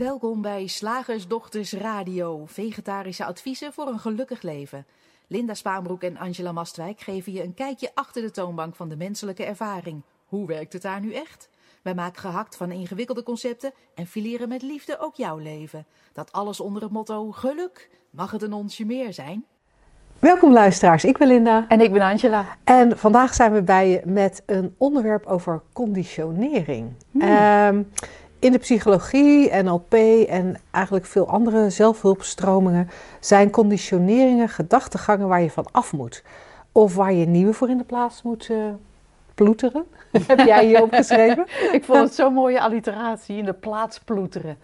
Welkom bij Slagersdochters Radio, vegetarische adviezen voor een gelukkig leven. Linda Spaanbroek en Angela Mastwijk geven je een kijkje achter de toonbank van de menselijke ervaring. Hoe werkt het daar nu echt? Wij maken gehakt van ingewikkelde concepten en fileren met liefde ook jouw leven. Dat alles onder het motto geluk. Mag het een onsje meer zijn? Welkom luisteraars, ik ben Linda. En ik ben Angela. En vandaag zijn we bij je met een onderwerp over conditionering. Hmm. Ehm, in de psychologie, NLP en eigenlijk veel andere zelfhulpstromingen zijn conditioneringen gedachtegangen waar je van af moet. Of waar je nieuwe voor in de plaats moet eh, ploeteren. Heb jij hier opgeschreven? Ik vond het zo'n mooie alliteratie, in de plaats ploeteren.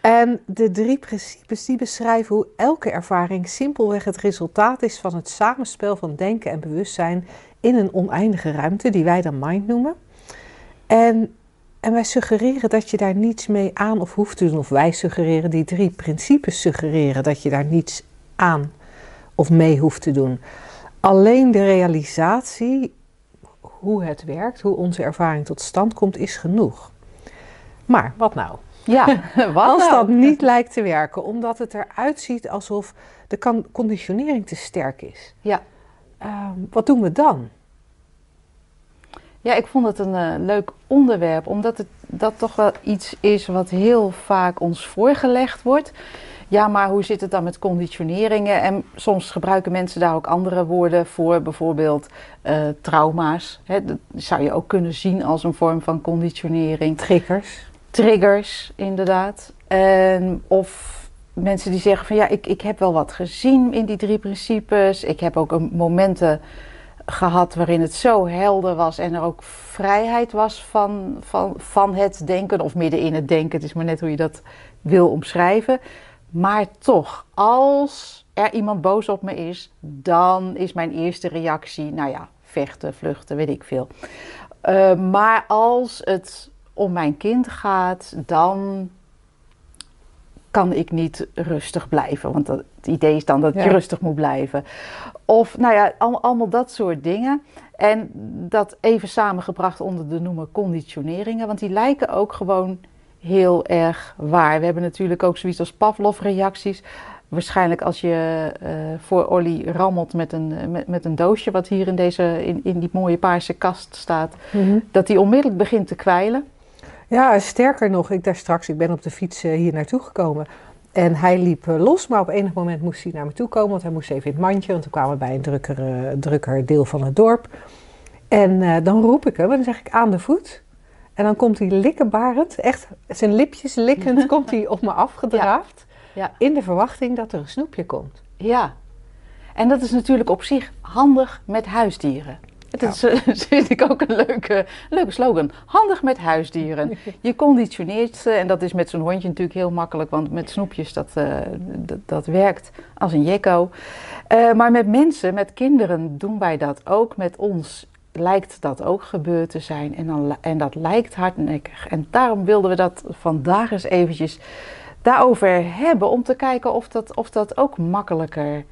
En de drie principes die beschrijven hoe elke ervaring simpelweg het resultaat is van het samenspel van denken en bewustzijn in een oneindige ruimte, die wij dan mind noemen. En, en wij suggereren dat je daar niets mee aan of hoeft te doen, of wij suggereren, die drie principes suggereren dat je daar niets aan of mee hoeft te doen. Alleen de realisatie, hoe het werkt, hoe onze ervaring tot stand komt, is genoeg. Maar wat nou? Ja, wat Als nou? dat niet lijkt te werken, omdat het eruit ziet alsof de conditionering te sterk is. Ja. Ehm, wat doen we dan? Ja, ik vond het een eh, leuk onderwerp, omdat het dat toch wel iets is wat heel vaak ons voorgelegd wordt. Ja, maar hoe zit het dan met conditioneringen? En soms gebruiken mensen daar ook andere woorden voor, bijvoorbeeld eh, trauma's. Hè, dat zou je ook kunnen zien als een vorm van conditionering. Triggers. triggers, inderdaad. En of mensen die zeggen van ja, ik, ik heb wel wat gezien in die drie principes. Ik heb ook een momenten gehad waarin het zo helder was en er ook vrijheid was van, van, van het denken of midden in het denken. Het is maar net hoe je dat wil omschrijven. Maar toch, als er iemand boos op me is, dan is mijn eerste reactie, nou ja, vechten, vluchten, weet ik veel. Uh, maar als het om mijn kind gaat, dan kan ik niet rustig blijven. Want dat, het idee is dan dat Ja. je rustig moet blijven. Of nou ja, al- allemaal dat soort dingen. En dat even samengebracht onder de noemer conditioneringen. Want die lijken ook gewoon heel erg waar. We hebben natuurlijk ook zoiets als Pavlov-reacties. Waarschijnlijk als je eh, voor Olly rammelt met een, met, met een doosje... wat hier in, deze, in, in die mooie paarse kast staat... dat hij onmiddellijk begint te kwijlen. Ja, sterker nog, ik daar straks, ik ben op de fiets eh, hier naartoe gekomen. En hij liep eh, los, maar op enig moment moest hij naar me toe komen, want hij moest even in het mandje, want we kwamen bij een drukker, eh, drukker deel van het dorp. En dan roep ik hem en dan zeg ik aan de voet. En dan komt hij likkenbarend, echt zijn lipjes likkend, komt hij op me afgedraafd. Ja. In de verwachting dat er een snoepje komt. Ja, en dat is natuurlijk op zich handig met huisdieren. Dat is, eh, vind ik ook een leuke, leuke slogan. Handig met huisdieren. Je conditioneert ze en dat is met zo'n hondje natuurlijk heel makkelijk, want met snoepjes dat, eh, dat, dat werkt als een jekko. Eh, maar met mensen, met kinderen doen wij dat ook. Met ons lijkt dat ook gebeurd te zijn en, dan, en dat lijkt hardnekkig. En daarom wilden we dat vandaag eens eventjes daarover hebben om te kijken of dat, of dat ook makkelijker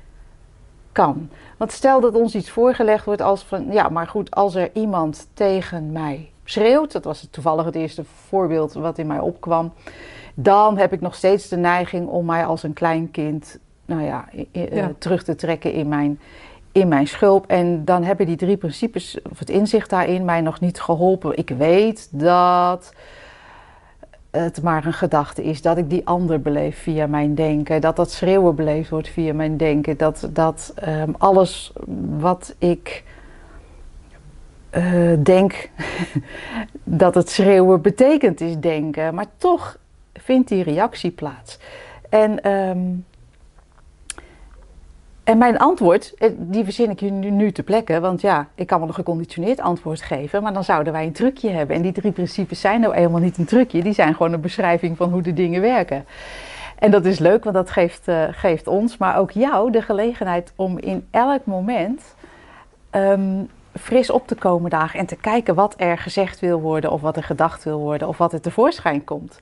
kan. Want stel dat ons iets voorgelegd wordt als van, ja, maar goed, als er iemand tegen mij schreeuwt, dat was toevallig het eerste voorbeeld wat in mij opkwam, dan heb ik nog steeds de neiging om mij als een klein kind, nou ja, eh, Ja. terug te trekken in mijn, in mijn schulp. En dan hebben die drie principes, of het inzicht daarin, mij nog niet geholpen. Ik weet dat het maar een gedachte is, dat ik die ander beleef via mijn denken, dat dat schreeuwen beleefd wordt via mijn denken, dat, dat ehm, alles wat ik eh, denk dat het schreeuwen betekent is denken, maar toch vindt die reactie plaats. En, ehm, en mijn antwoord, eh, die verzin ik je nu, te plekken, want ja, ik kan wel een geconditioneerd antwoord geven, maar dan zouden wij een trucje hebben. En die drie principes zijn nou helemaal niet een trucje, die zijn gewoon een beschrijving van hoe de dingen werken. En dat is leuk, want dat geeft, eh, geeft ons, maar ook jou, de gelegenheid om in elk moment ehm, fris op te komen dagen en te kijken wat er gezegd wil worden, of wat er gedacht wil worden, of wat er tevoorschijn komt.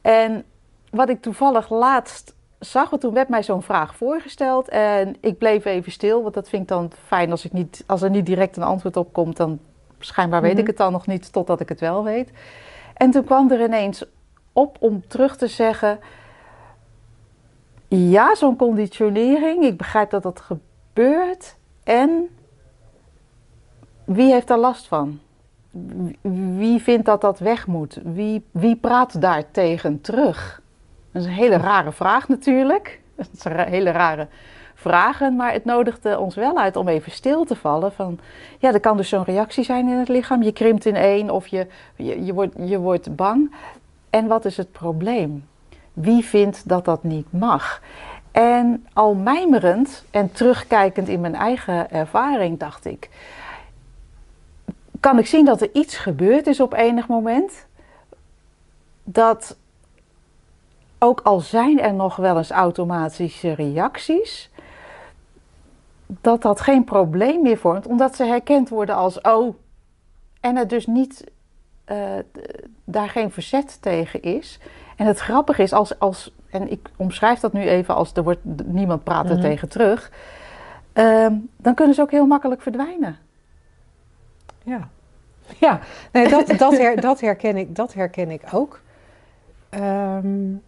En wat ik toevallig laatst zag, want toen werd mij zo'n vraag voorgesteld en ik bleef even stil, want dat vind ik dan fijn als, ik niet, als er niet direct een antwoord op komt, dan schijnbaar weet Mhm. ik het dan nog niet totdat ik het wel weet. En toen kwam er ineens op om terug te zeggen: ja, zo'n conditionering, ik begrijp dat dat gebeurt. En wie heeft daar last van? Wie vindt dat dat weg moet? Wie, wie praat daar tegen terug? Dat is een hele rare vraag natuurlijk. Dat zijn hele rare vragen, maar het nodigde ons wel uit om even stil te vallen. Van, ja, er kan dus zo'n reactie zijn in het lichaam. Je krimpt in één of je, je, je, wordt, je wordt bang. En wat is het probleem? Wie vindt dat dat niet mag? En al mijmerend en terugkijkend in mijn eigen ervaring dacht ik, kan ik zien dat er iets gebeurd is op enig moment. Dat ook al zijn er nog wel eens automatische reacties, dat dat geen probleem meer vormt, omdat ze herkend worden als oh, en er dus niet uh, daar geen verzet tegen is. En het grappige is, als, als, en ik omschrijf dat nu even als er wordt, niemand praat er mm -hmm. tegen terug, uh, dan kunnen ze ook heel makkelijk verdwijnen. Ja, ja nee, dat, dat, her, dat, herken ik, dat herken ik ook. Um,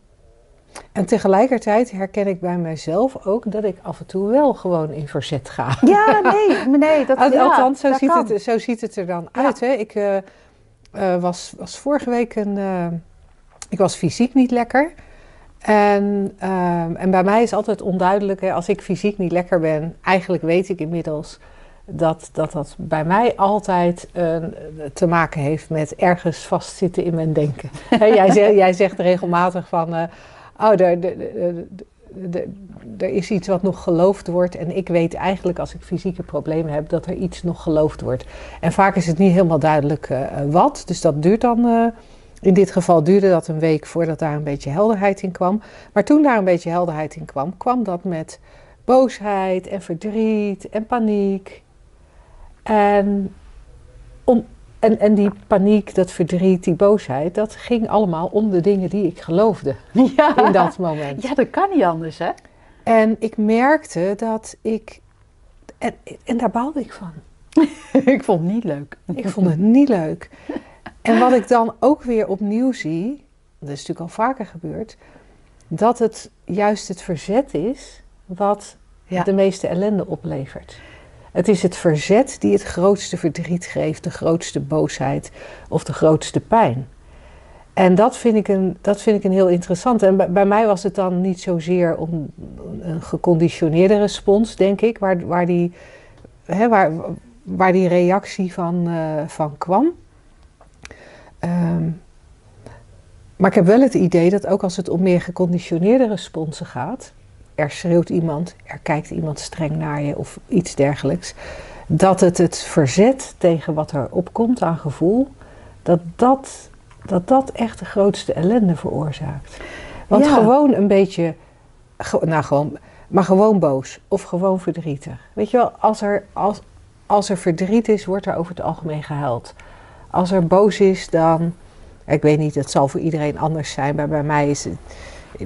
en tegelijkertijd herken ik bij mijzelf ook dat ik af en toe wel gewoon in verzet ga. Ja, nee, nee. Dat, Al, ja, althans, zo, dat ziet kan. het, zo ziet het er dan Ja. uit. Hè? Ik uh, uh, was, was vorige week een. Uh, ik was fysiek niet lekker. En, ehm, en bij mij is altijd onduidelijk, hè, als ik fysiek niet lekker ben, eigenlijk weet ik inmiddels dat dat, dat bij mij altijd te maken heeft met ergens vastzitten in mijn denken. Jij, zegt, jij zegt regelmatig van oh, er, is iets wat nog geloofd wordt. En ik weet eigenlijk als ik fysieke problemen heb dat er iets nog geloofd wordt. En vaak is het niet helemaal duidelijk uh, wat. Dus dat duurt dan. Uh, in dit geval duurde dat een week voordat daar een beetje helderheid in kwam. Maar toen daar een beetje helderheid in kwam, kwam dat met boosheid en verdriet en paniek. En en, en die paniek, dat verdriet, die boosheid, dat ging allemaal om de dingen die ik geloofde Ja. in dat moment. Ja, dat kan niet anders, hè? En ik merkte dat ik. En, en daar baalde ik van. ik vond het niet leuk. Ik vond het niet leuk. En wat ik dan ook weer opnieuw zie, dat is natuurlijk al vaker gebeurd, dat het juist het verzet is wat Ja. de meeste ellende oplevert. Het is het verzet die het grootste verdriet geeft, de grootste boosheid of de grootste pijn. En dat vind ik een, dat vind ik een heel interessant. En bij, mij was het dan niet zozeer om een geconditioneerde respons, denk ik, waar, waar, die, hè, waar, waar die reactie van, uh, van kwam. Um, maar ik heb wel het idee dat ook als het om meer geconditioneerde responsen gaat, er schreeuwt iemand, er kijkt iemand streng naar je of iets dergelijks, dat het het verzet tegen wat er opkomt aan gevoel, dat dat, dat, dat echt de grootste ellende veroorzaakt. Want Ja. gewoon een beetje, nou gewoon, maar gewoon boos of gewoon verdrietig. Weet je wel, als er, als, als er verdriet is, wordt er over het algemeen gehuild. Als er boos is, dan, ik weet niet, het zal voor iedereen anders zijn, maar bij mij is het,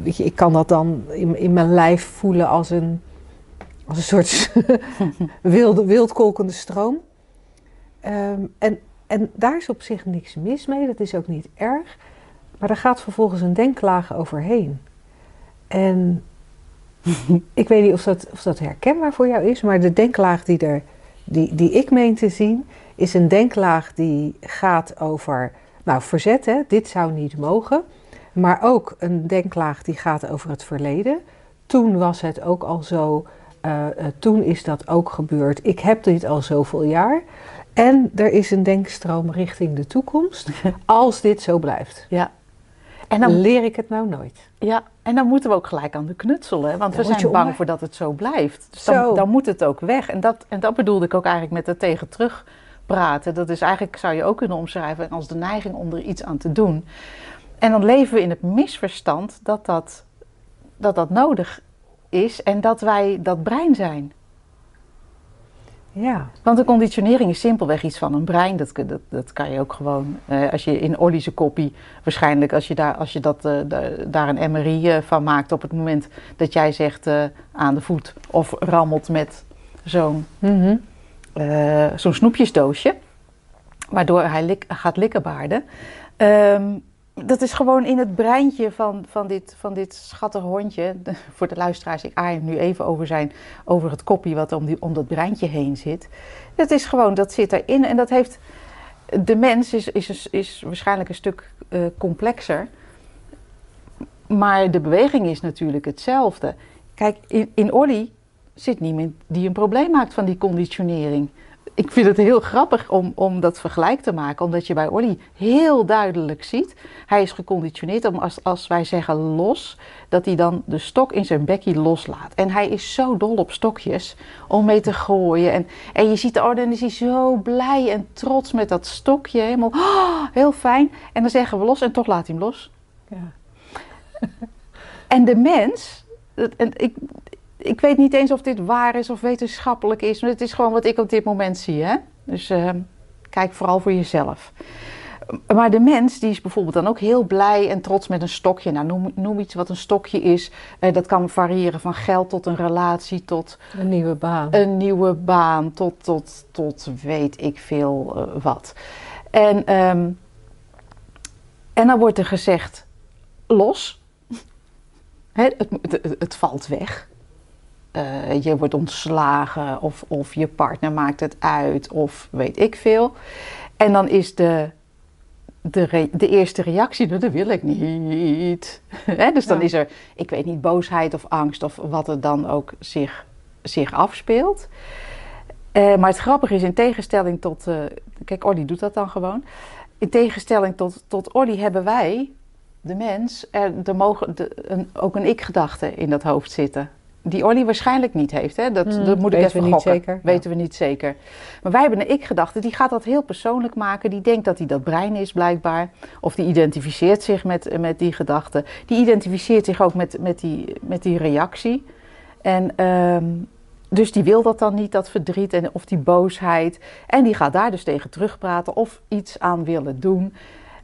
ik kan dat dan in, in mijn lijf voelen als een, als een soort wilde, wildkolkende stroom. Ehm, en, en daar is op zich niks mis mee, dat is ook niet erg. Maar er gaat vervolgens een denklaag overheen. En ik weet niet of dat, of dat herkenbaar voor jou is, maar de denklaag die, er, die, die ik meen te zien, is een denklaag die gaat over, nou, verzet, hè, dit zou niet mogen. Maar ook een denklaag die gaat over het verleden. Toen was het ook al zo, uh, uh, toen is dat ook gebeurd. Ik heb dit al zoveel jaar. En er is een denkstroom richting de toekomst. Als dit zo blijft, Ja. En dan leer ik het nou nooit. ja, en dan moeten we ook gelijk aan de knutsel, hè? Want Dan we zijn bang voor dat het zo blijft. Dus Zo. dan, dan moet het ook weg. En dat, en dat bedoelde ik ook eigenlijk met het tegen terug praten. Dat is eigenlijk, zou je ook kunnen omschrijven als de neiging om er iets aan te doen. En dan leven we in het misverstand dat dat, dat, dat nodig is en dat wij dat brein zijn. Ja, Want de conditionering is simpelweg iets van een brein. Dat, dat, dat kan je ook gewoon, eh, als je in Ollie's kopie, waarschijnlijk als je, daar, als je dat, eh, da- daar een MRI eh, van maakt op het moment dat jij zegt eh, aan de voet of rammelt met zo'n Mhm. zo'n snoepjesdoosje, waardoor hij lik- gaat likkenbaarden. Ehm, dat is gewoon in het breintje van, van, dit, van dit schattige hondje. Voor de luisteraars, ik aai hem nu even over, zijn, over het kopje wat om, die, om dat breintje heen zit. Dat is gewoon, dat zit erin. En dat heeft. De mens is, is, is waarschijnlijk een stuk eh, complexer. Maar de beweging is natuurlijk hetzelfde. Kijk, in, in Olly zit niemand die een probleem maakt van die conditionering. Ik vind het heel grappig om, om dat vergelijk te maken, omdat je bij Olly heel duidelijk ziet. Hij is geconditioneerd om als, als wij zeggen los, dat hij dan de stok in zijn bekkie loslaat. En hij is zo dol op stokjes om mee te gooien. En, en je ziet, oh, dan is hij zo blij en trots met dat stokje. Helemaal, oh, heel fijn. En dan zeggen we los en toch laat hij hem los. Ja. En de mens, en ik, ik weet niet eens of dit waar is of wetenschappelijk is, maar het is gewoon wat ik op dit moment zie. Hè? Dus eh, kijk vooral voor jezelf. Maar de mens die is bijvoorbeeld dan ook heel blij en trots met een stokje. Nou, noem, noem iets wat een stokje is. Eh, dat kan variëren van geld tot een relatie, tot Een nieuwe baan. een nieuwe baan, tot, tot, tot weet ik veel eh, wat. En, ehm, en dan wordt er gezegd, los. Hè, het, het, het valt weg. Eh, je wordt ontslagen of, of je partner maakt het uit of weet ik veel. En dan is de, de, de eerste reactie, nou, dat wil ik niet. Dus dan Ja. is er, ik weet niet, boosheid of angst of wat er dan ook zich, zich afspeelt. Eh, maar het grappige is, in tegenstelling tot... eh, kijk, Olly doet dat dan gewoon. In tegenstelling tot, tot Olly hebben wij, de mens, er, er mogen de, een, ook een ik-gedachte in dat hoofd zitten. Die Olly waarschijnlijk niet heeft. Hè? Dat, Hmm, dat moet ik even we niet gokken. zeker, ja. Weten we niet zeker. Maar wij hebben een ik-gedachte, die gaat dat heel persoonlijk maken. Die denkt dat hij dat brein is, blijkbaar. Of die identificeert zich met, met die gedachte. Die identificeert zich ook met, met, die, met die reactie. En ehm, dus die wil dat dan niet, dat verdriet en, of die boosheid. En die gaat daar dus tegen terugpraten of iets aan willen doen.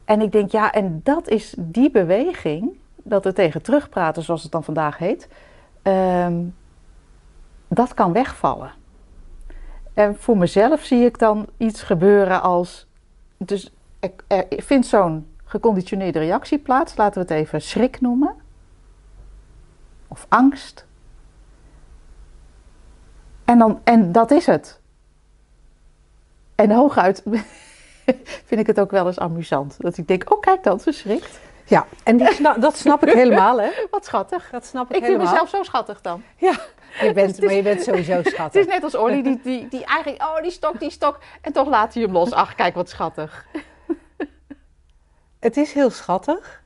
En ik denk, ja, en dat is die beweging, dat er tegen terugpraten, zoals het dan vandaag heet, ehm, dat kan wegvallen. En voor mezelf zie ik dan iets gebeuren als. Dus er, er vindt zo'n geconditioneerde reactie plaats, laten we het even schrik noemen, of angst. En, dan, en dat is het. En hooguit vind ik het ook wel eens amusant. Dat ik denk, oh kijk dan, ze schrikt. Ja, en die sna- dat snap ik helemaal, hè? Wat schattig. Dat snap ik, Ik vind helemaal. mezelf zo schattig dan. Ja, je bent, is- maar je bent sowieso Het is schattig. net als Olly, die, die, die eigenlijk, oh die stok, die stok. En toch laat hij hem los. Ach, kijk wat schattig. Het is heel schattig.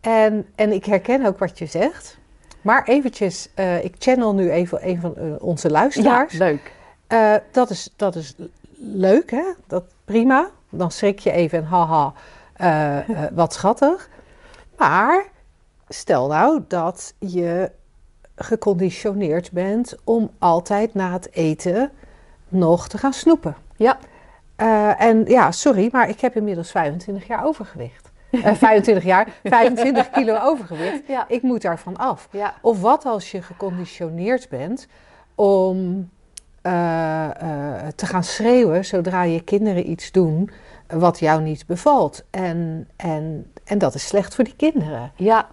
En, en ik herken ook wat je zegt. Maar eventjes, eh, ik channel nu even een van eh, onze Ja, luisteraars. leuk. Eh, dat, is, dat is leuk, hè? Dat, prima. Dan schrik je even en haha, wat schattig. Maar stel nou dat je geconditioneerd bent om altijd na het eten nog te gaan snoepen. Ja. Eh, en ja, sorry, maar ik heb inmiddels 25 jaar overgewicht. Eh 25 jaar, 25 kilo overgewicht. Ja. Ik moet daarvan af. Ja. Of wat als je geconditioneerd bent om eh, eh, te gaan schreeuwen zodra je kinderen iets doen wat jou niet bevalt. En, en, en dat is slecht voor die kinderen. Ja.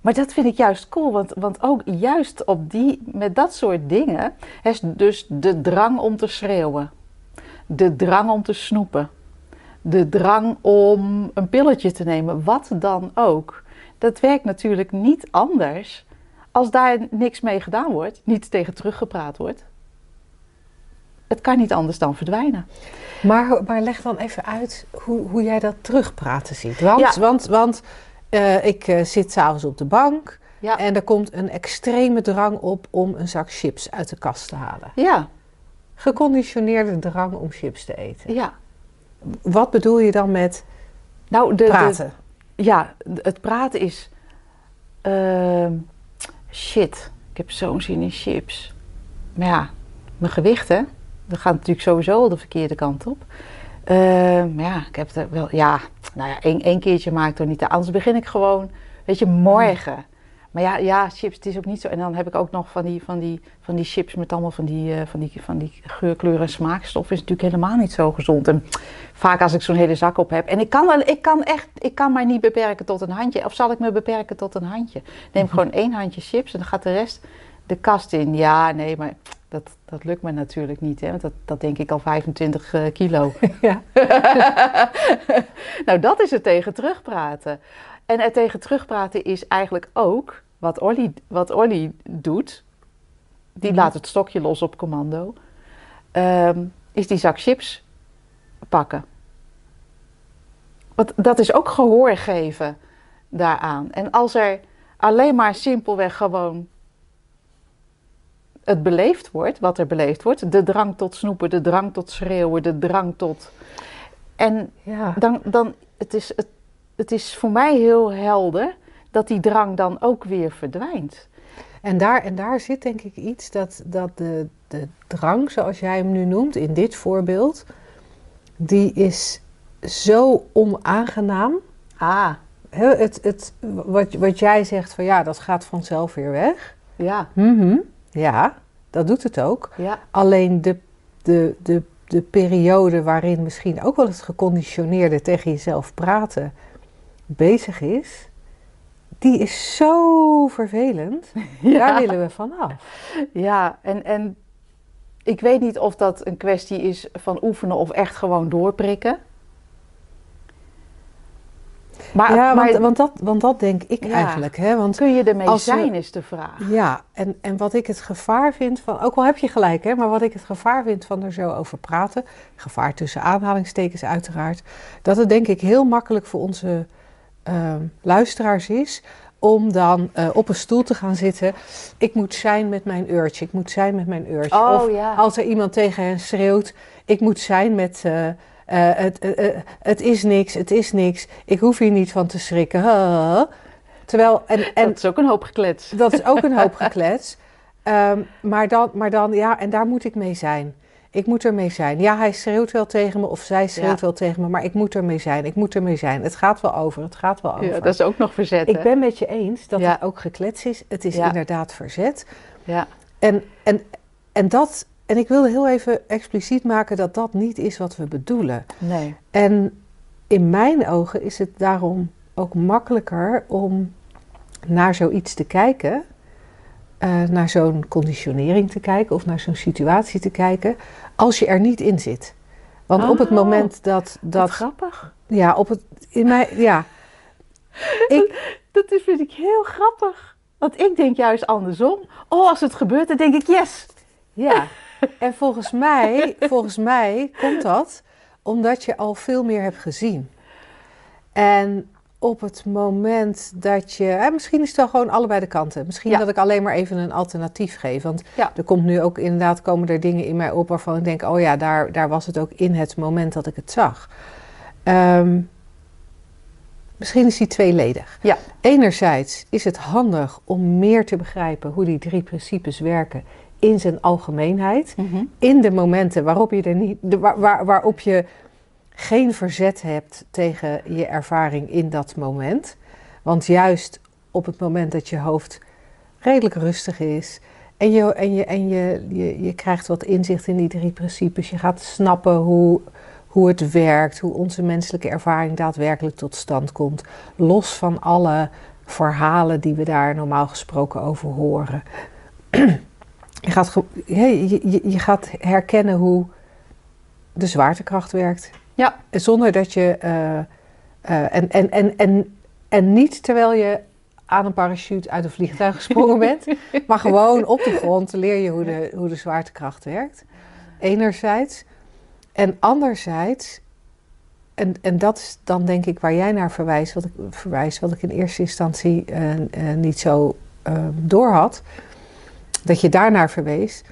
Maar dat vind ik juist cool, want, want ook juist op die, met dat soort dingen is dus de drang om te schreeuwen. De drang om te snoepen. De drang om een pilletje te nemen, wat dan ook. Dat werkt natuurlijk niet anders als daar niks mee gedaan wordt, niet tegen teruggepraat wordt. Het kan niet anders dan verdwijnen. Maar, maar leg dan even uit hoe, hoe jij dat terugpraten ziet. Want, Ja. want, want eh, ik eh, zit s'avonds op de bank Ja. en er komt een extreme drang op om een zak chips uit de kast te halen. Ja, Geconditioneerde drang om chips te eten. ja. Wat bedoel je dan met Nou, de, de- praten? ja, het praten is. ehm, shit, ik heb zo'n zin in chips. Maar ja, mijn gewicht, hè? Dat gaat natuurlijk sowieso al de verkeerde kant op. Ehm, maar ja, ik heb er wel. Ja, nou ja, één, één keertje maak ik er niet aan. Anders begin ik gewoon. Weet je, morgen. Maar ja, ja, chips, het is ook niet zo. En dan heb ik ook nog van die, van die, van die chips met allemaal van die, eh, van die, van die geurkleuren en smaakstoffen. Is natuurlijk helemaal niet zo gezond. En vaak als ik zo'n hele zak op heb. En ik kan, wel- ik kan echt, ik kan mij niet beperken tot een handje. Of zal ik me beperken tot een handje? Neem gewoon één handje chips en dan gaat de rest de kast in. Ja, nee, maar dat, dat lukt me natuurlijk niet. Hè? Want dat, dat denk ik al 25 eh, kilo. Ja. nou, dat is het tegen terugpraten. En het tegen terugpraten is eigenlijk ook wat Olly, wat Olly doet. Die Mhm. laat het stokje los op commando. Ehm, is die zak chips pakken. Want dat is ook gehoor geven daaraan. En als er alleen maar simpelweg gewoon het beleefd wordt, wat er beleefd wordt, de drang tot snoepen, de drang tot schreeuwen, de drang tot. En Ja. dan, dan het, is, het, het is voor mij heel helder dat die drang dan ook weer verdwijnt. En, daar, en daar zit denk ik iets dat, dat de, de drang, zoals jij hem nu noemt, in dit voorbeeld, die is zo onaangenaam. Ah, Hè, Het, het, wat, wat jij zegt van ja, dat gaat vanzelf weer weg. ja, Mhm. Ja, dat doet het ook. ja, Alleen de, de, de, de periode waarin misschien ook wel het geconditioneerde tegen jezelf praten bezig is, die is zo vervelend. Daar willen we vanaf. ja. En, en ik weet niet of dat een kwestie is van oefenen of echt gewoon doorprikken. Maar, Ja, want, maar want, dat, want dat denk ik Ja. eigenlijk. Hè? Want kun je ermee als we- zijn, is de vraag. ja, en, en wat ik het gevaar vind van, ook al heb je gelijk, hè, maar wat ik het gevaar vind van er zo over praten, gevaar tussen aanhalingstekens uiteraard, dat het denk ik heel makkelijk voor onze ehm, luisteraars is om dan eh, op een stoel te gaan zitten. Ik moet zijn met mijn urge, ik moet zijn met mijn urge. Oh of ja. als er iemand tegen hen schreeuwt, ik moet zijn met... eh, eh, het, eh, eh, het is niks, het is niks. Ik hoef hier niet van te schrikken. Huh. Terwijl, en, en dat is ook een hoop geklets. dat is ook een hoop geklets. Ehm, maar, dan, maar dan, ja, en daar moet ik mee zijn. Ik moet ermee zijn. Ja, hij schreeuwt wel tegen me of zij schreeuwt Ja. wel tegen me, maar ik moet ermee zijn. Ik moet ermee zijn. Het gaat wel over, het gaat wel over. Ja, dat is ook nog verzet. ik hè? ben met je eens dat Ja. het ook geklets is. Het is inderdaad verzet. Ja, En, en, en, dat, en ik wilde heel even expliciet maken dat dat niet is wat we bedoelen. nee. En in mijn ogen is het daarom ook makkelijker om naar zoiets te kijken, eh, naar zo'n conditionering te kijken of naar zo'n situatie te kijken, als je er niet in zit. Want op het Oh, moment dat, Dat dat grappig. ja, op het, in mijn, ja, ik, Dat is, vind ik heel grappig. Want ik denk juist andersom. Oh, als het gebeurt, dan denk ik yes. ja. En volgens mij, volgens mij komt dat omdat je al veel meer hebt gezien. En op het moment dat je. eh, misschien is het wel gewoon allebei de kanten. Misschien Ja. dat ik alleen maar even een alternatief geef. Want Ja. er komt nu ook inderdaad komen er dingen in mij op waarvan ik denk: oh ja, daar, daar was het ook in het moment dat ik het zag. Ehm, misschien is die tweeledig. Ja. Enerzijds is het handig om meer te begrijpen hoe die drie principes werken in zijn algemeenheid in de momenten waarop je er niet, de, waar, waar- waarop je geen verzet hebt tegen je ervaring in dat moment. Want juist op het moment dat je hoofd redelijk rustig is en je, en je, en je, je, je krijgt wat inzicht in die drie principes, je gaat snappen hoe, hoe het werkt, hoe onze menselijke ervaring daadwerkelijk tot stand komt, los van alle verhalen die we daar normaal gesproken over horen. Je gaat, je, je, je gaat herkennen hoe de zwaartekracht werkt. Ja. Zonder dat je. eh, eh, en, en, en, en, en niet terwijl je aan een parachute uit een vliegtuig gesprongen bent, maar gewoon op de grond leer je hoe de, hoe de zwaartekracht werkt. Enerzijds. En anderzijds, en, en dat is dan denk ik waar jij naar verwijst, wat ik, verwijs, wat ik in eerste instantie eh, niet zo door had, dat je daarnaar verwees.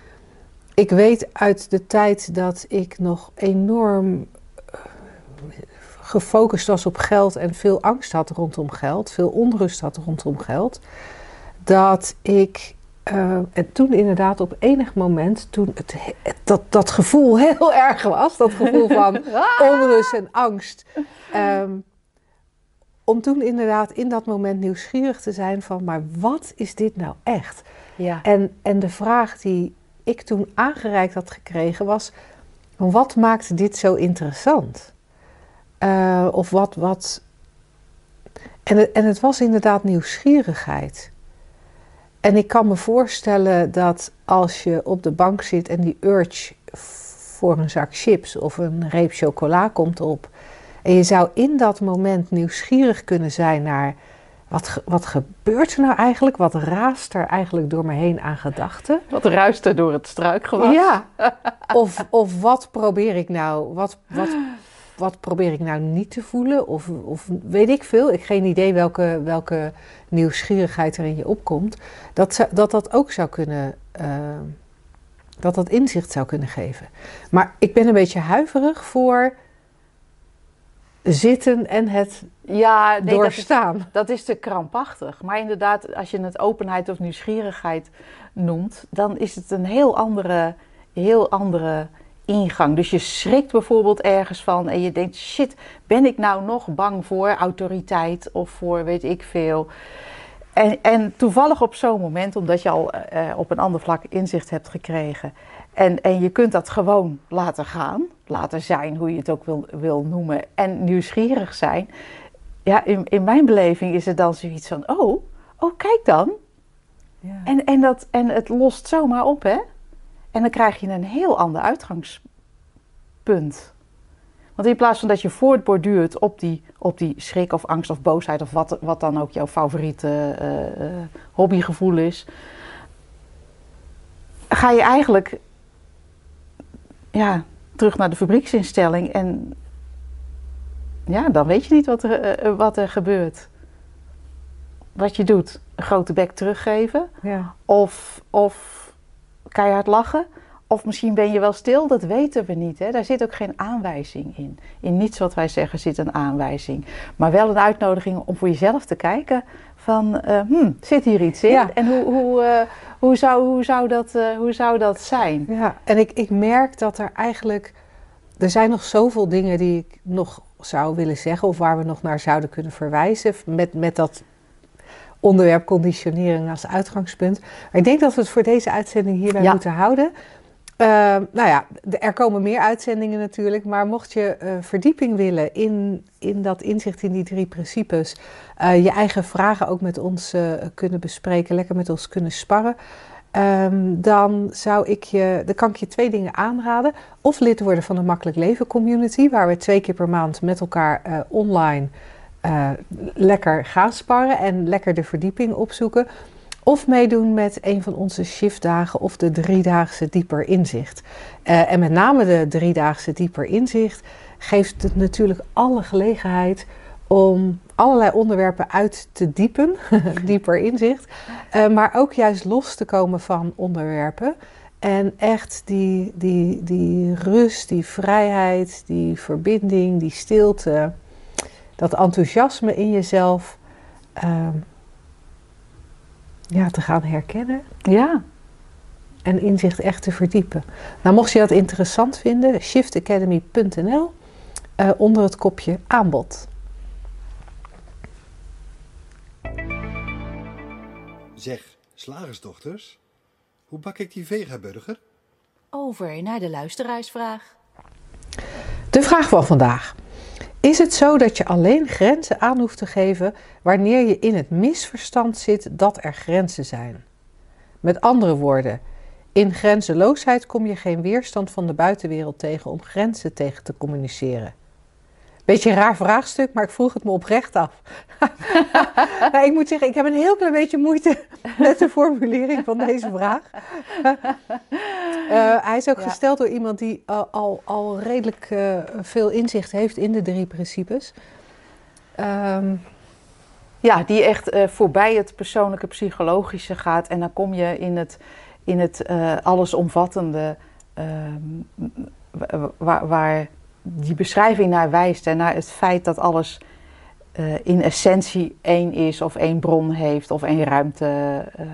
Ik weet uit de tijd dat ik nog enorm eh, gefocust was op geld en veel angst had rondom geld, veel onrust had rondom geld, dat ik eh, en toen inderdaad op enig moment, toen het, he- dat, dat gevoel heel erg was, dat gevoel van onrust en angst, ehm, om toen inderdaad in dat moment nieuwsgierig te zijn van, maar wat is dit nou echt? Ja. En, en de vraag die ik toen aangereikt had gekregen was, wat maakt dit zo interessant? Uh, of wat, wat... En, en het was inderdaad nieuwsgierigheid. En ik kan me voorstellen dat als je op de bank zit en die urge voor een zak chips of een reep chocola komt op. En je zou in dat moment nieuwsgierig kunnen zijn naar wat, wat gebeurt er nou eigenlijk? Wat raast er eigenlijk door me heen aan gedachten? Wat ruist er door het struikgewas? Ja. Of, of wat probeer ik nou, wat, wat, wat probeer ik nou niet te voelen? Of, of weet ik veel. Ik heb geen idee welke, welke nieuwsgierigheid er in je opkomt. Dat dat, dat ook zou kunnen, uh, dat dat inzicht zou kunnen geven. Maar ik ben een beetje huiverig voor zitten en het ja, nee, doorstaan. Dat is, dat is te krampachtig. Maar inderdaad, als je het openheid of nieuwsgierigheid noemt, dan is het een heel andere, heel andere ingang. Dus je schrikt bijvoorbeeld ergens van en je denkt: shit, ben ik nou nog bang voor autoriteit of voor weet ik veel. En, en toevallig op zo'n moment, omdat je al uh, op een ander vlak inzicht hebt gekregen. En, en je kunt dat gewoon laten gaan, laten zijn, hoe je het ook wil, wil noemen. En nieuwsgierig zijn. Ja, in, in mijn beleving is het dan zoiets van: oh, oh kijk dan. Ja. En, en, dat, en het lost zomaar op, hè? En dan krijg je een heel ander uitgangspunt. Want in plaats van dat je voortborduurt op die, op die schrik of angst of boosheid of wat, wat dan ook jouw favoriete uh, uh, hobbygevoel is, ga je eigenlijk ja, terug naar de fabrieksinstelling en ja, dan weet je niet wat er, uh, wat er gebeurt. Wat je doet, een grote bek teruggeven ja. of, of keihard lachen. Of misschien ben je wel stil, dat weten we niet. Hè? Daar zit ook geen aanwijzing in. In niets wat wij zeggen zit een aanwijzing. Maar wel een uitnodiging om voor jezelf te kijken van, uh, hmm, zit hier iets in? En hoe, hoe, uh, hoe, zou, hoe, zou dat, uh, hoe zou dat zijn? Ja, en ik, ik merk dat er eigenlijk... Er zijn nog zoveel dingen die ik nog zou willen zeggen... of waar we nog naar zouden kunnen verwijzen... met, met dat onderwerp conditionering als uitgangspunt. Maar ik denk dat we het voor deze uitzending hierbij moeten houden. Uh, nou ja, er komen meer uitzendingen natuurlijk, maar mocht je uh, verdieping willen in, in dat inzicht in die drie principes, uh, je eigen vragen ook met ons kunnen bespreken, lekker met ons kunnen sparren, um, dan zou ik je, dan kan ik je twee dingen aanraden. Of lid worden van de Makkelijk Leven Community, waar we twee keer per maand met elkaar online lekker gaan sparren en lekker de verdieping opzoeken. Of meedoen met een van onze shiftdagen of de driedaagse dieper inzicht. Uh, en met name de driedaagse dieper inzicht geeft het natuurlijk alle gelegenheid om allerlei onderwerpen uit te diepen, dieper inzicht. Uh, maar ook juist los te komen van onderwerpen. En echt die, die, die rust, die vrijheid, die verbinding, die stilte dat enthousiasme in jezelf uh, ja, te gaan herkennen. Ja. En inzicht echt te verdiepen. Nou, mocht je dat interessant vinden, shiftacademy.nl uh, onder het kopje aanbod. Zeg, slagersdochters, hoe bak ik die vegaburger? Over naar de luisteraarsvraag. De vraag van vandaag. Is het zo dat je alleen grenzen aan hoeft te geven wanneer je in het misverstand zit dat er grenzen zijn? Met andere woorden, in grenzeloosheid kom je geen weerstand van de buitenwereld tegen om grenzen tegen te communiceren. Beetje een raar vraagstuk, maar ik vroeg het me oprecht af. nou, ik moet zeggen, ik heb een heel klein beetje moeite met de formulering van deze vraag. Uh, hij is ook gesteld door iemand die al, al, al redelijk uh, veel inzicht heeft in de drie principes. Um, ja, die echt voorbij het persoonlijke psychologische gaat. En dan kom je in het, in het allesomvattende, ehm, waar, waar die beschrijving naar wijst en naar het feit dat alles uh, in essentie één is of één bron heeft of één ruimte, uh,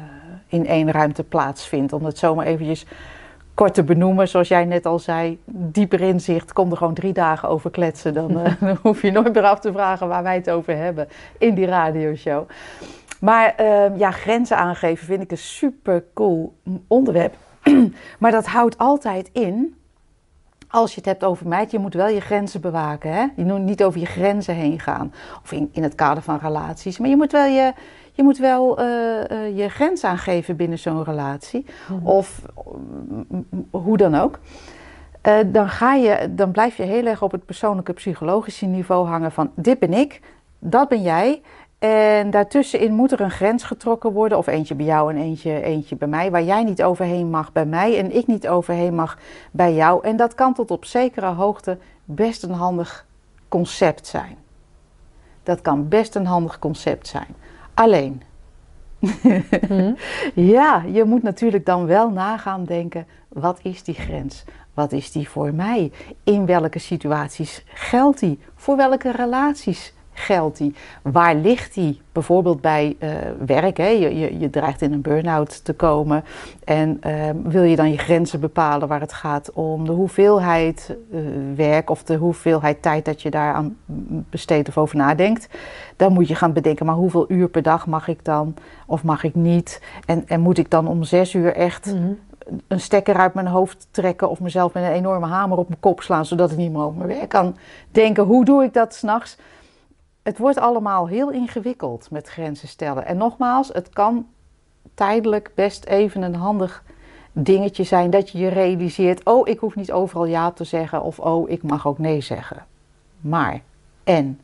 in één ruimte plaatsvindt. Om het zomaar eventjes kort te benoemen, zoals jij net al zei, dieper inzicht, kom er gewoon drie dagen over kletsen. Dan, uh, dan hoef je nooit meer af te vragen waar wij het over hebben in die radioshow. Maar uh, ja, grenzen aangeven vind ik een super cool onderwerp. maar dat houdt altijd in, als je het hebt over meid, je moet wel je grenzen bewaken. Hè? Je moet niet over je grenzen heen gaan. Of in, in het kader van relaties. Maar je moet wel je, je, moet wel, uh, uh, je grens aangeven binnen zo'n relatie. Mm-hmm. Of mm, hoe dan ook. Uh, dan, ga je, dan blijf je heel erg op het persoonlijke psychologische niveau hangen van dit ben ik, dat ben jij. En daartussenin moet er een grens getrokken worden, of eentje bij jou en eentje, eentje bij mij, waar jij niet overheen mag bij mij en ik niet overheen mag bij jou. En dat kan tot op zekere hoogte best een handig concept zijn. Dat kan best een handig concept zijn. Alleen, hmm. ja, je moet natuurlijk dan wel nagaan denken, wat is die grens? Wat is die voor mij? In welke situaties geldt die? Voor welke relaties geldt die? Waar ligt die? Bijvoorbeeld bij uh, werk. Hè? Je, je, je, dreigt in een burn-out te komen. En uh, wil je dan je grenzen bepalen waar het gaat om de hoeveelheid uh, werk of de hoeveelheid tijd dat je daaraan besteedt of over nadenkt. Dan moet je gaan bedenken, maar hoeveel uur per dag mag ik dan of mag ik niet? En, en moet ik dan om zes uur echt mm -hmm. een stekker uit mijn hoofd trekken of mezelf met een enorme hamer op mijn kop slaan zodat ik niet meer over mijn werk kan denken? Hoe doe ik dat s'nachts? Het wordt allemaal heel ingewikkeld met grenzen stellen. En nogmaals, het kan tijdelijk best even een handig dingetje zijn dat je je realiseert: oh, ik hoef niet overal ja te zeggen of oh, ik mag ook nee zeggen. Maar en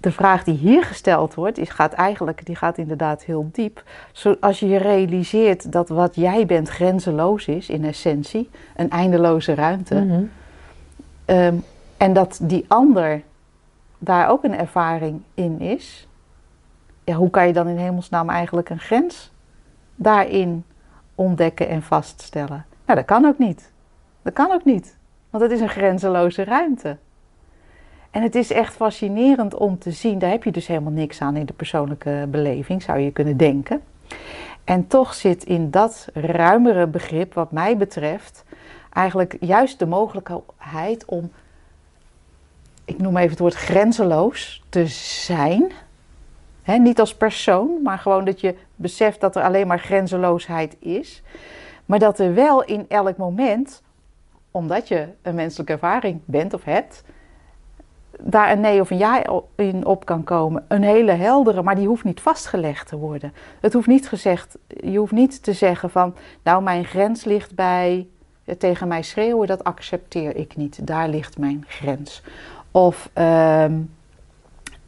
de vraag die hier gesteld wordt, is, gaat eigenlijk, die gaat inderdaad heel diep. Als je je realiseert dat wat jij bent grenzeloos is, in essentie, een eindeloze ruimte, mm -hmm. um, en dat die ander daar ook een ervaring in is, hoe kan je dan in hemelsnaam eigenlijk een grens daarin ontdekken en vaststellen? Nou, dat kan ook niet. Dat kan ook niet, want het is een grenzeloze ruimte. En het is echt fascinerend om te zien, daar heb je dus helemaal niks aan in de persoonlijke beleving, zou je kunnen denken. En toch zit in dat ruimere begrip, wat mij betreft, eigenlijk juist de mogelijkheid om ik noem even het woord grenzeloos te zijn. Niet als persoon, maar gewoon dat je beseft dat er alleen maar grenzeloosheid is. Maar dat er wel in elk moment, omdat je een menselijke ervaring bent of hebt, daar een nee of een ja in op kan komen. Een hele heldere, maar die hoeft niet vastgelegd te worden. Het hoeft niet gezegd, je hoeft niet te zeggen van, nou mijn grens ligt bij tegen mij schreeuwen, dat accepteer ik niet. Daar ligt mijn grens. Of um,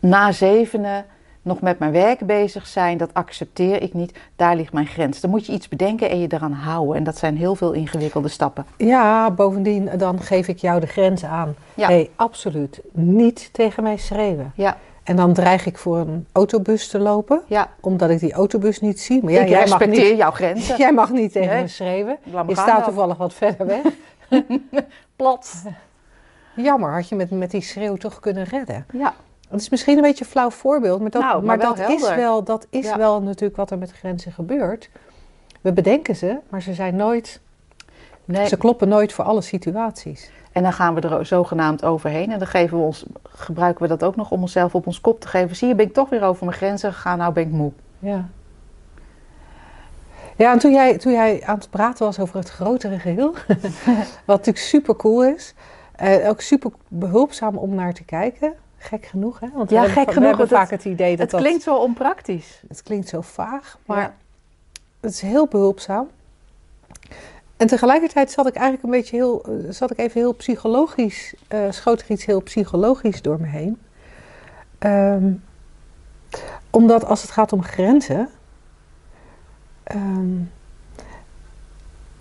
na zevenen nog met mijn werk bezig zijn, dat accepteer ik niet. Daar ligt mijn grens. Dan moet je iets bedenken en je eraan houden. En dat zijn heel veel ingewikkelde stappen. Ja, bovendien dan geef ik jou de grens aan. Ja. hey, absoluut niet tegen mij schreeuwen. Ja. En dan dreig ik voor een autobus te lopen, ja. omdat ik die autobus niet zie. Maar ja, ik jij respecteer mag niet, jouw grenzen. Jij mag niet tegen nee. me schreeuwen. Je staat dan. toevallig wat verder weg. Plat. Jammer, had je met, met die schreeuw toch kunnen redden. Ja. Het is misschien een beetje een flauw voorbeeld, maar dat, nou, maar dat is, wel, dat is Ja. wel natuurlijk wat er met grenzen gebeurt. We bedenken ze, maar ze zijn nooit, Nee. ze kloppen nooit voor alle situaties. En dan gaan we er zogenaamd overheen. En dan geven we ons, gebruiken we dat ook nog om onszelf op ons kop te geven. Zie je, ben ik toch weer over mijn grenzen gegaan. Nou ben ik moe. Ja. Ja, en toen jij, toen jij aan het praten was over het grotere geheel, wat natuurlijk super cool is, eh, ook super behulpzaam om naar te kijken. Gek genoeg, hè? Want we Ja, hebben, gek we genoeg, hebben want vaak het idee dat Het dat... klinkt zo onpraktisch. Het klinkt zo vaag, maar Ja. het is heel behulpzaam. En tegelijkertijd zat ik eigenlijk een beetje heel, eh, zat ik even heel psychologisch, eh, schoot er iets heel psychologisch door me heen. Ehm, omdat als het gaat om grenzen, ehm,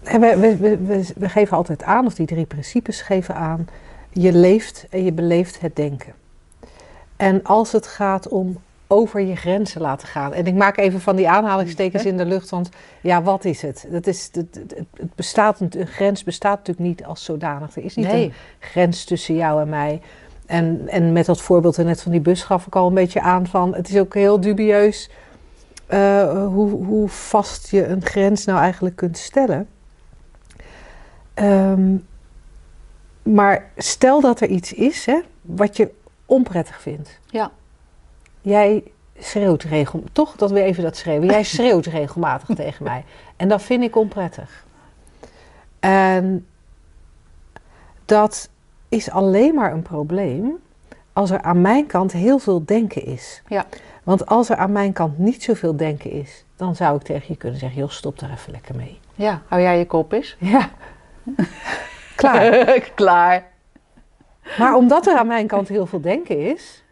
we, we, we, geven altijd aan, of die drie principes geven aan, je leeft en je beleeft het denken. En als het gaat om over je grenzen laten gaan. En ik maak even van die aanhalingstekens in de lucht, want ja, wat is het? Dat is, het, het, bestaat, een grens bestaat natuurlijk niet als zodanig. Er is niet Nee. een grens tussen jou en mij. En, en met dat voorbeeld net van die bus gaf ik al een beetje aan van, het is ook heel dubieus eh, hoe, hoe vast je een grens nou eigenlijk kunt stellen. Ehm, maar stel dat er iets is hè, wat je onprettig vindt. Ja. Jij schreeuwt regelmatig, toch dat we even dat schreeuwen. Jij schreeuwt regelmatig tegen mij. En dat vind ik onprettig. En dat is alleen maar een probleem als er aan mijn kant heel veel denken is. Ja. Want als er aan mijn kant niet zoveel denken is, dan zou ik tegen je kunnen zeggen: joh, stop daar even lekker mee. Ja, hou jij je kop eens. Ja. Klaar. Klaar. Maar omdat er aan mijn kant heel veel denken is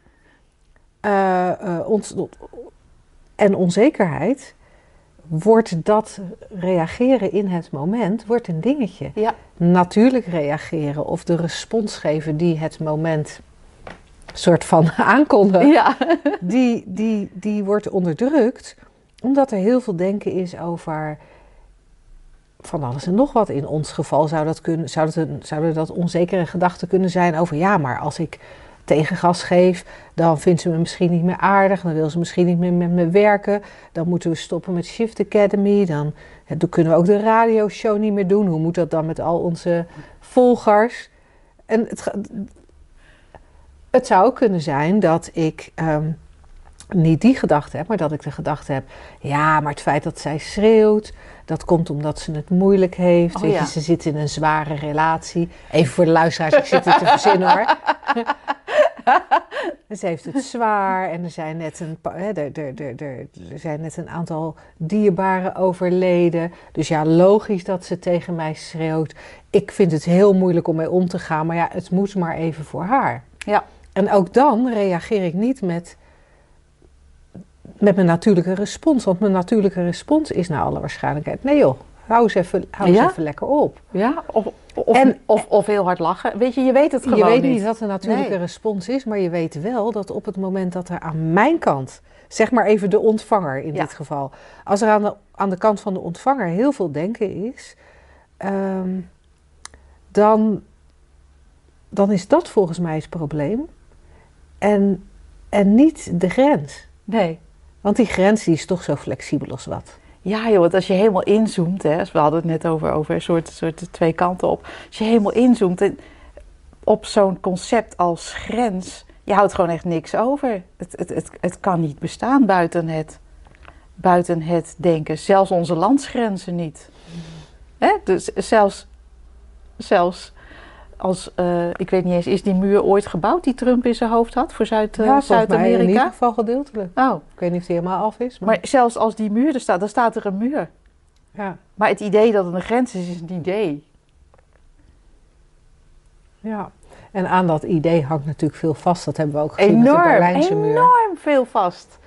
eh, eh, ons, en onzekerheid, wordt dat reageren in het moment wordt een dingetje. Ja. Natuurlijk reageren of de respons geven die het moment soort van aankondigt, Ja. die, die, die wordt onderdrukt omdat er heel veel denken is over van alles en nog wat. In ons geval zou dat kunnen, zouden dat onzekere gedachten kunnen zijn over ja, maar als ik tegengas geef, dan vindt ze me misschien niet meer aardig, dan wil ze misschien niet meer met me werken, dan moeten we stoppen met Shift Academy, dan, dan kunnen we ook de radioshow niet meer doen. Hoe moet dat dan met al onze volgers? En het, het zou kunnen zijn dat ik ehm, niet die gedachte heb, maar dat ik de gedachte heb: ja, maar het feit dat zij schreeuwt, dat komt omdat ze het moeilijk heeft. Oh, Weet ja. je, ze zit in een zware relatie. Even voor de luisteraars, ik zit het te verzinnen hoor. Ze heeft het zwaar en er zijn net een, hè, er, er, er, er, er zijn net een aantal dierbaren overleden. Dus ja, logisch dat ze tegen mij schreeuwt. Ik vind het heel moeilijk om mee om te gaan, maar ja, het moet maar even voor haar. Ja. En ook dan reageer ik niet met, met mijn natuurlijke respons. Want mijn natuurlijke respons is naar alle waarschijnlijkheid: nee joh, hou eens even, hou eens even lekker op. Ja, of, of, En- of, of heel hard lachen. Weet je, je weet het gewoon je weet niet. niet wat de natuurlijke Nee. respons is, maar je weet wel dat op het moment dat er aan mijn kant, zeg maar even de ontvanger in Ja. dit geval, als er aan de, aan de kant van de ontvanger heel veel denken is, ehm, dan, dan is dat volgens mij het probleem. En, en niet de grens. Nee. Want die grens die is toch zo flexibel als wat. Ja joh, want als je helemaal inzoomt, hè, we hadden het net over, over een soort, soort twee kanten op. Als je helemaal inzoomt op zo'n concept als grens, je houdt gewoon echt niks over. Het, het, het, het kan niet bestaan buiten het, buiten het denken. Zelfs onze landsgrenzen niet. Hè? Dus zelfs, zelfs als, eh, ik weet niet eens, is die muur ooit gebouwd die Trump in zijn hoofd had voor Zuid, eh, ja, mij in ieder Zuid-Amerika? geval gedeeltelijk. Oh, Ik weet niet of die helemaal af is. Maar, maar zelfs als die muur er staat, dan staat er een muur. ja, Maar het idee dat het een grens is, is een idee. ja. En aan dat idee hangt natuurlijk veel vast. Dat hebben we ook gezien met de Berlijnse muur. enorm veel vast.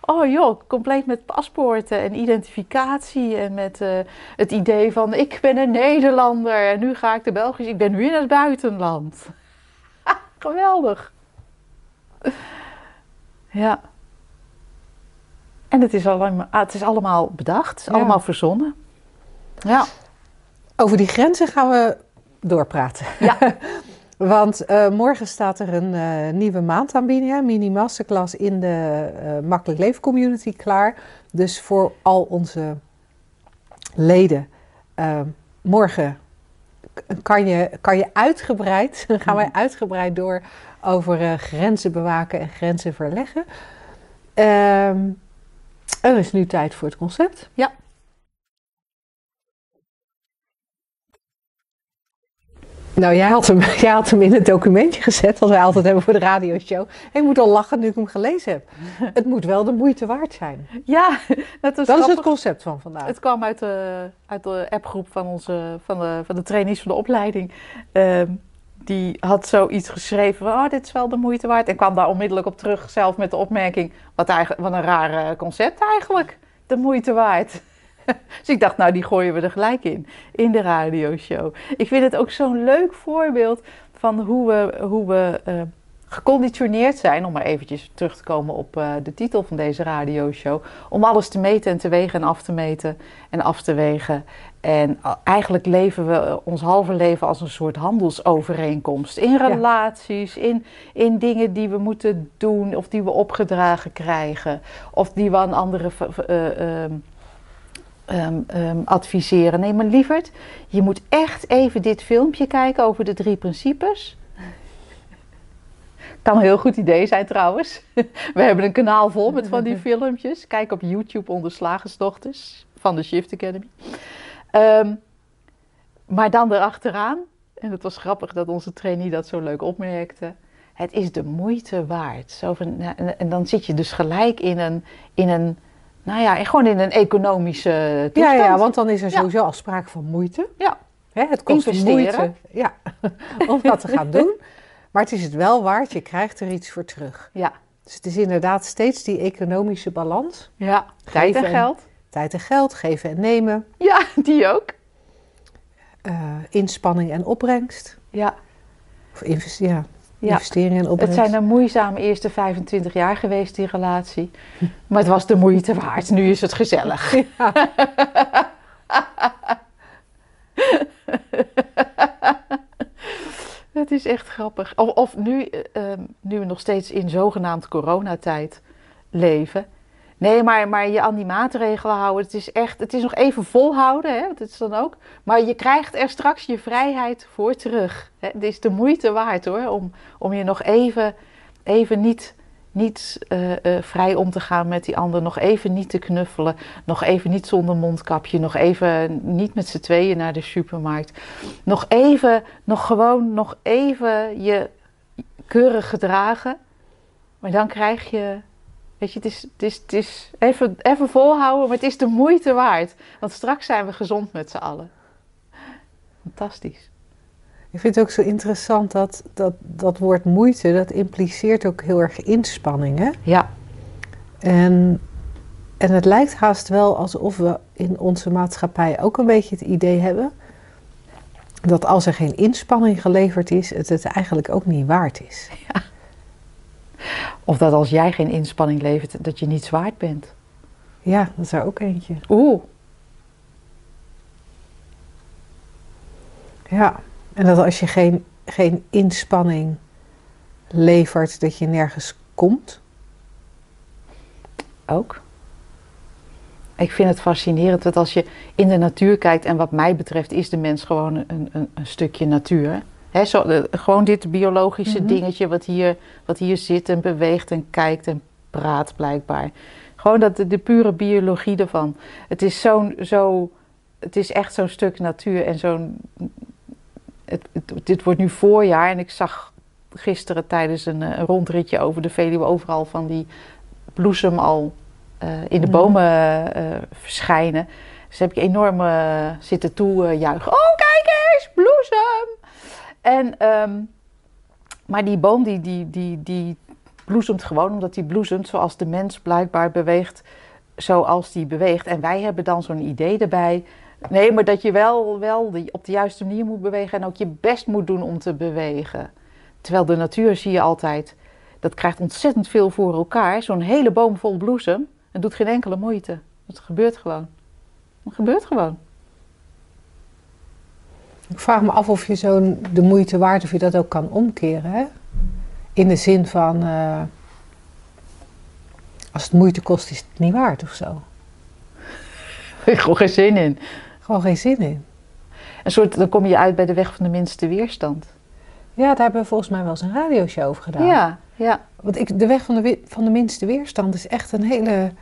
Oh joh, compleet met paspoorten en identificatie en met eh, het idee van ik ben een Nederlander en nu ga ik de Belgisch, ik ben nu in het buitenland. Ha, geweldig. Ja. En het is, allemaal, ah, het is allemaal bedacht, het is Ja. allemaal verzonnen. Ja. Over die grenzen gaan we doorpraten. Ja. Want eh, morgen staat er een eh, nieuwe maandaanbieding, mini masterclass in de eh, Makkelijk Leven Community klaar. Dus voor al onze leden, morgen kan je, kan je uitgebreid, gaan wij uitgebreid door over grenzen bewaken en grenzen verleggen. Ehm, er is nu tijd voor het concept. Ja. Nou, jij had, hem, jij had hem in het documentje gezet, wat wij altijd hebben voor de radioshow. En ik moet al lachen nu ik hem gelezen heb. Het moet wel de moeite waard zijn. Ja, dat is Dat is het concept van vandaag. Het kwam uit de, uit de appgroep van, onze, van, de, van de trainees van de opleiding. Ehm, die had zoiets geschreven van, oh, dit is wel de moeite waard. En kwam daar onmiddellijk op terug zelf met de opmerking, wat, eigenlijk, wat een raar eh, concept eigenlijk, de moeite waard. dus ik dacht, nou, die gooien we er gelijk in, in de radioshow. Ik vind het ook zo'n leuk voorbeeld van hoe we, hoe we eh, geconditioneerd zijn, om maar eventjes terug te komen op eh, de titel van deze radioshow, om alles te meten en te wegen en af te meten en af te wegen. En eh, eigenlijk leven we ons halve leven als een soort handelsovereenkomst. In Ja. relaties, in, in dingen die we moeten doen of die we opgedragen krijgen. Of die we aan anderen v- ehm, adviseren. Nee, maar lieverd, je moet echt even dit filmpje kijken over de drie principes. Kan een heel goed idee zijn trouwens. We hebben een kanaal vol met van die filmpjes. Kijk op YouTube onder Slagersdochters van de Shift Academy. Ehm, maar dan erachteraan, en het was grappig dat onze trainee dat zo leuk opmerkte. Het is de moeite waard. Zo van, nou, en, en dan zit je dus gelijk in een, in een nou ja, gewoon in een economische Ja, toestand. ja, want dan is er Ja. sowieso al sprake van moeite. Ja. Hè, het kost Investeren. moeite ja, om dat te gaan doen. Maar het is het wel waard, je krijgt er iets voor terug. Ja, Dus het is inderdaad steeds die economische balans. ja. tijd en geld. Tijd en geld, geven en nemen, Ja, die ook. eh, inspanning en opbrengst. Ja. Of invest ja, Ja. investering en Het zijn een moeizame eerste 25 jaar geweest, die relatie. Maar het was de moeite waard. Nu is het gezellig. Het is echt grappig. Of, of nu, eh, ehm, nu we nog steeds in zogenaamd coronatijd leven. Nee, maar, maar je aan die maatregelen houden. Het is echt, het is nog even volhouden, hè, het is dan ook. Maar je krijgt er straks je vrijheid voor terug. Hè. Het is de moeite waard hoor, om, om je nog even, even niet, niet eh, eh, vrij om te gaan met die ander. Nog even niet te knuffelen. Nog even niet zonder mondkapje. Nog even niet met z'n tweeën naar de supermarkt. Nog even, nog gewoon, nog even je keurig gedragen. Maar dan krijg je Weet je, het is, het is, het is even, even volhouden, maar het is de moeite waard. Want straks zijn we gezond met z'n allen. Fantastisch. Ik vind het ook zo interessant dat, dat dat woord moeite, dat impliceert ook heel erg inspanning. Hè? Ja, En, en het lijkt haast wel alsof we in onze maatschappij ook een beetje het idee hebben dat als er geen inspanning geleverd is, het het eigenlijk ook niet waard is. Of dat als jij geen inspanning levert, dat je niets waard bent. Ja, dat is er ook eentje. Oeh, Ja, en dat als je geen, geen inspanning levert, dat je nergens komt. ook. Ik vind het fascinerend dat als je in de natuur kijkt, en wat mij betreft is de mens gewoon een, een, een stukje natuur. Zo, de- gewoon dit biologische Mhm. dingetje wat hier, wat hier zit en beweegt en kijkt en praat blijkbaar. Gewoon dat, de, de pure biologie ervan. Het is zo'n, zo, het is echt zo'n stuk natuur en zo'n, dit wordt nu voorjaar en ik zag gisteren tijdens een, eh, een rondritje over de Veluwe overal van die bloesem al eh, in de Mhm. bomen eh, verschijnen. Dus heb ik enorm zitten toejuichen. oh, kijk eens, bloesem! En, ehm, maar die boom die, die, die, die bloesemt gewoon omdat die bloesemt zoals de mens blijkbaar beweegt zoals die beweegt. En wij hebben dan zo'n idee erbij. Nee, maar dat je wel, wel op de juiste manier moet bewegen en ook je best moet doen om te bewegen. Terwijl de natuur zie je altijd, dat krijgt ontzettend veel voor elkaar. Zo'n hele boom vol bloesem, het doet geen enkele moeite. Het gebeurt gewoon. Het gebeurt gewoon. Ik vraag me af of je zo'n de moeite waard, of je dat ook kan omkeren. Hè? In de zin van, eh, als het moeite kost, is het niet waard of zo. Gewoon geen zin in. Gewoon geen zin in. Een soort, dan kom je uit bij de weg van de minste weerstand. Ja, daar hebben we volgens mij wel eens een radioshow over gedaan. Ja, ja. Want ik, de weg van de, van de minste weerstand is echt een hele,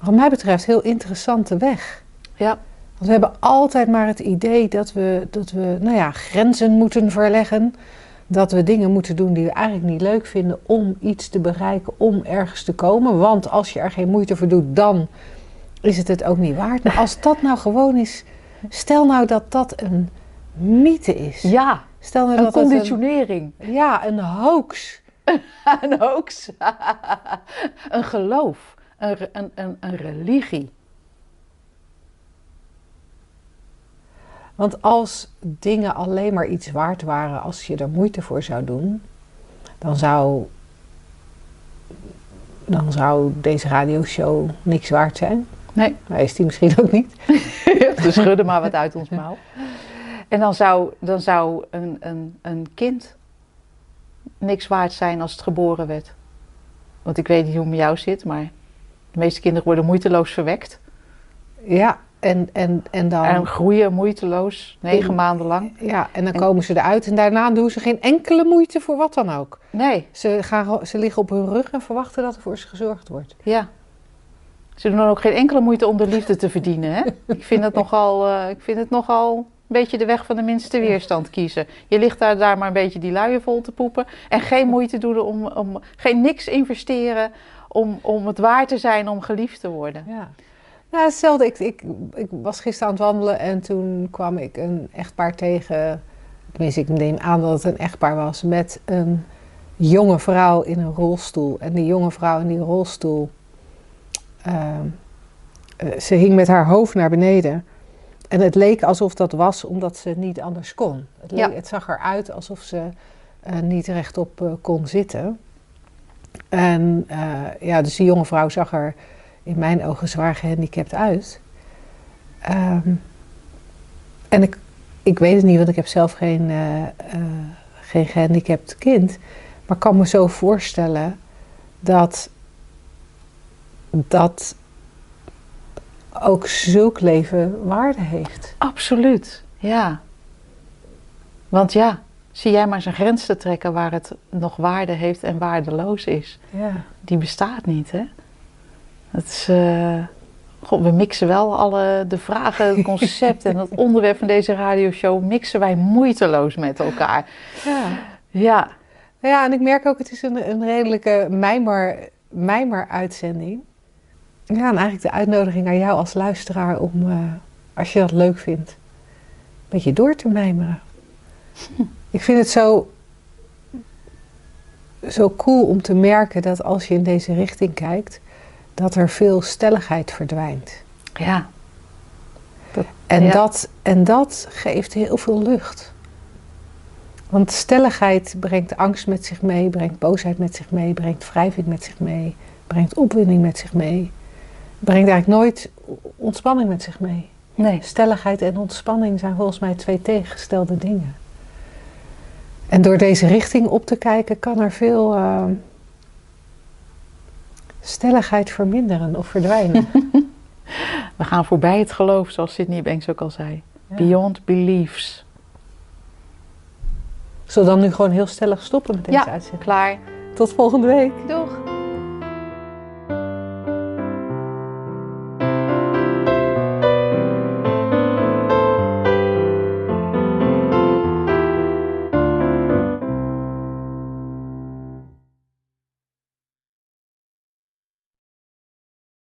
wat mij betreft, heel interessante weg. Ja. Want we hebben altijd maar het idee dat we, dat we nou ja, grenzen moeten verleggen. Dat we dingen moeten doen die we eigenlijk niet leuk vinden om iets te bereiken, om ergens te komen. Want als je er geen moeite voor doet, dan is het het ook niet waard. Maar als dat nou gewoon is, stel nou dat dat een mythe is. Ja, Stel nou een dat conditionering. een, ja, een hoax. Een hoax. een geloof. Een, een, een religie. Want als dingen alleen maar iets waard waren als je er moeite voor zou doen, dan zou, dan zou deze radioshow niks waard zijn. Nee, Maar is die misschien ook niet. we schudden maar wat uit ons mouw. En dan zou, dan zou een, een, een kind niks waard zijn als het geboren werd. Want ik weet niet hoe het met jou zit, maar de meeste kinderen worden moeiteloos verwekt. Ja, en, en, en dan... En groeien moeiteloos, negen In- maanden lang. Ja, en dan En- komen ze eruit en daarna doen ze geen enkele moeite voor wat dan ook. Nee, Ze, gaan, ze liggen op hun rug en verwachten dat er voor ze gezorgd wordt. ja. Ze doen dan ook geen enkele moeite om de liefde te verdienen. Hè? Ik, vind het nogal, eh, ik vind het nogal een beetje de weg van de minste weerstand kiezen. Je ligt daar, daar maar een beetje die luien vol te poepen. En geen moeite doen om, om geen niks investeren om, om het waar te zijn om geliefd te worden. Ja. Nou, hetzelfde. Ik, ik, ik was gisteren aan het wandelen en toen kwam ik een echtpaar tegen. Tenminste, ik neem aan dat het een echtpaar was met een jonge vrouw in een rolstoel. En die jonge vrouw in die rolstoel, ehm, eh, ze hing met haar hoofd naar beneden. En het leek alsof dat was omdat ze niet anders kon. Het, leek- Ja. het zag eruit alsof ze eh, niet rechtop eh, kon zitten. En ja, dus die jonge vrouw zag er in mijn ogen zwaar gehandicapt uit. Ehm, en ik, ik weet het niet, want ik heb zelf geen, eh, eh, geen gehandicapt kind. Maar ik kan me zo voorstellen dat dat ook zulk leven waarde heeft. Absoluut, ja. Want ja, zie jij maar zijn grens te trekken waar het nog waarde heeft en waardeloos is. Ja. Die bestaat niet, hè? Het is, eh, God, we mixen wel alle de vragen, het concept en het onderwerp van deze radioshow mixen wij moeiteloos met elkaar. ja. Ja, Ja, en ik merk ook, het is een, een redelijke mijmer, mijmer uitzending. Ja, en eigenlijk de uitnodiging aan jou als luisteraar om, eh, als je dat leuk vindt, een beetje door te mijmeren. Ik vind het zo, zo cool om te merken dat als je in deze richting kijkt, dat er veel stelligheid verdwijnt. ja, En, Ja. dat, en dat geeft heel veel lucht. Want stelligheid brengt angst met zich mee, brengt boosheid met zich mee, brengt wrijving met zich mee, brengt opwinding met zich mee. Brengt eigenlijk nooit ontspanning met zich mee. nee, Stelligheid en ontspanning zijn volgens mij twee tegengestelde dingen. En door deze richting op te kijken kan er veel eh, stelligheid verminderen of verdwijnen. we gaan voorbij het geloof, zoals Sydney Banks ook al zei. Ja. Beyond beliefs. Zullen we dan nu gewoon heel stellig stoppen met deze Ja. uitzending? Klaar. Tot volgende week. Doei!